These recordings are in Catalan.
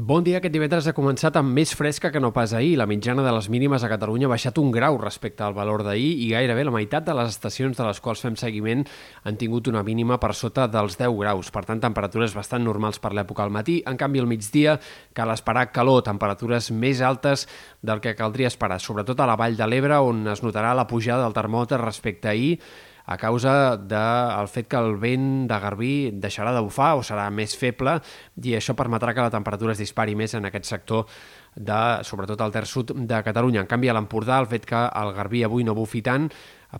Bon dia. Aquest divendres ha començat amb més fresca que no pas ahir. La mitjana de les mínimes a Catalunya ha baixat un grau respecte al valor d'ahir i gairebé la meitat de les estacions de les quals fem seguiment han tingut una mínima per sota dels 10 graus. Per tant, temperatures bastant normals per l'època al matí. En canvi, al migdia cal esperar calor, temperatures més altes del que caldria esperar, sobretot a la Vall de l'Ebre, on es notarà la pujada del termòmetre respecte ahir a causa del fet que el vent de Garbí deixarà de bufar o serà més feble i això permetrà que la temperatura es dispari més en aquest sector de, sobretot al terç sud de Catalunya. En canvi, a l'Empordà, el fet que el Garbí avui no bufi tant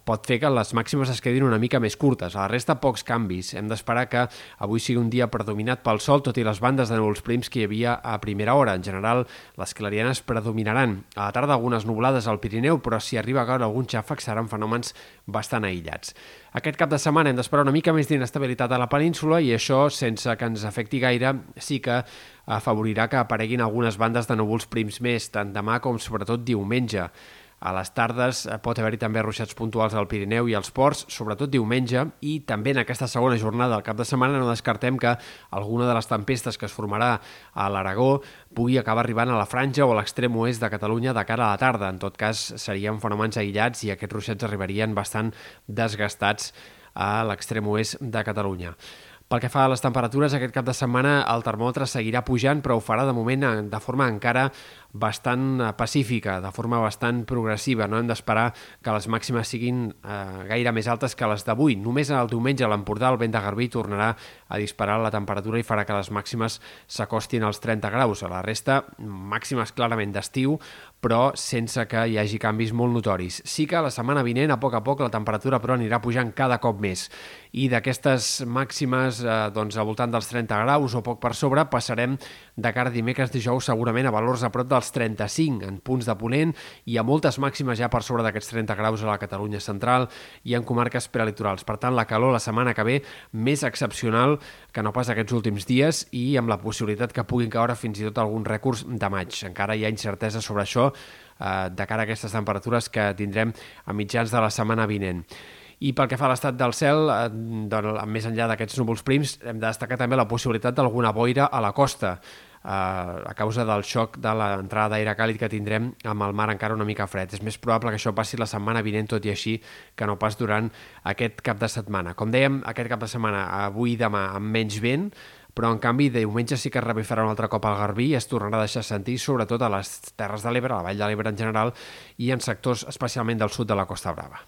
pot fer que les màximes es quedin una mica més curtes. A la resta, pocs canvis. Hem d'esperar que avui sigui un dia predominat pel sol, tot i les bandes de núvols prims que hi havia a primera hora. En general, les clarianes predominaran. A la tarda, algunes nublades al Pirineu, però si arriba a caure algun xàfec seran fenòmens bastant aïllats. Aquest cap de setmana hem d'esperar una mica més d'inestabilitat a la península i això, sense que ens afecti gaire, sí que afavorirà que apareguin algunes bandes de núvols prims més, tant demà com sobretot diumenge. A les tardes eh, pot haver-hi també ruixats puntuals al Pirineu i als ports, sobretot diumenge, i també en aquesta segona jornada del cap de setmana no descartem que alguna de les tempestes que es formarà a l'Aragó pugui acabar arribant a la franja o a l'extrem oest de Catalunya de cara a la tarda. En tot cas, serien fenòmens aïllats i aquests ruixats arribarien bastant desgastats a l'extrem oest de Catalunya. Pel que fa a les temperatures, aquest cap de setmana el termòmetre seguirà pujant, però ho farà de moment de forma encara bastant eh, pacífica, de forma bastant progressiva. No hem d'esperar que les màximes siguin eh, gaire més altes que les d'avui. Només el diumenge a l'Empordà el vent de Garbí tornarà a disparar la temperatura i farà que les màximes s'acostin als 30 graus. A la resta, màximes clarament d'estiu, però sense que hi hagi canvis molt notoris. Sí que la setmana vinent, a poc a poc, la temperatura però anirà pujant cada cop més. I d'aquestes màximes, eh, doncs, al voltant dels 30 graus o poc per sobre, passarem de cara a dimecres dijous segurament a valors a prop del dels 35 en punts de ponent i a moltes màximes ja per sobre d'aquests 30 graus a la Catalunya central i en comarques prelitorals. Per tant, la calor la setmana que ve més excepcional que no pas aquests últims dies i amb la possibilitat que puguin caure fins i tot alguns rècords de maig. Encara hi ha incertesa sobre això eh, de cara a aquestes temperatures que tindrem a mitjans de la setmana vinent. I pel que fa a l'estat del cel, eh, doncs, més enllà d'aquests núvols prims, hem de destacar també la possibilitat d'alguna boira a la costa a causa del xoc de l'entrada d'aire càlid que tindrem amb el mar encara una mica fred. És més probable que això passi la setmana vinent, tot i així, que no pas durant aquest cap de setmana. Com dèiem, aquest cap de setmana, avui i demà, amb menys vent, però en canvi diumenge sí que revifarà un altre cop al Garbí i es tornarà a deixar sentir sobretot a les Terres de l'Ebre, a la Vall de l'Ebre en general i en sectors especialment del sud de la Costa Brava.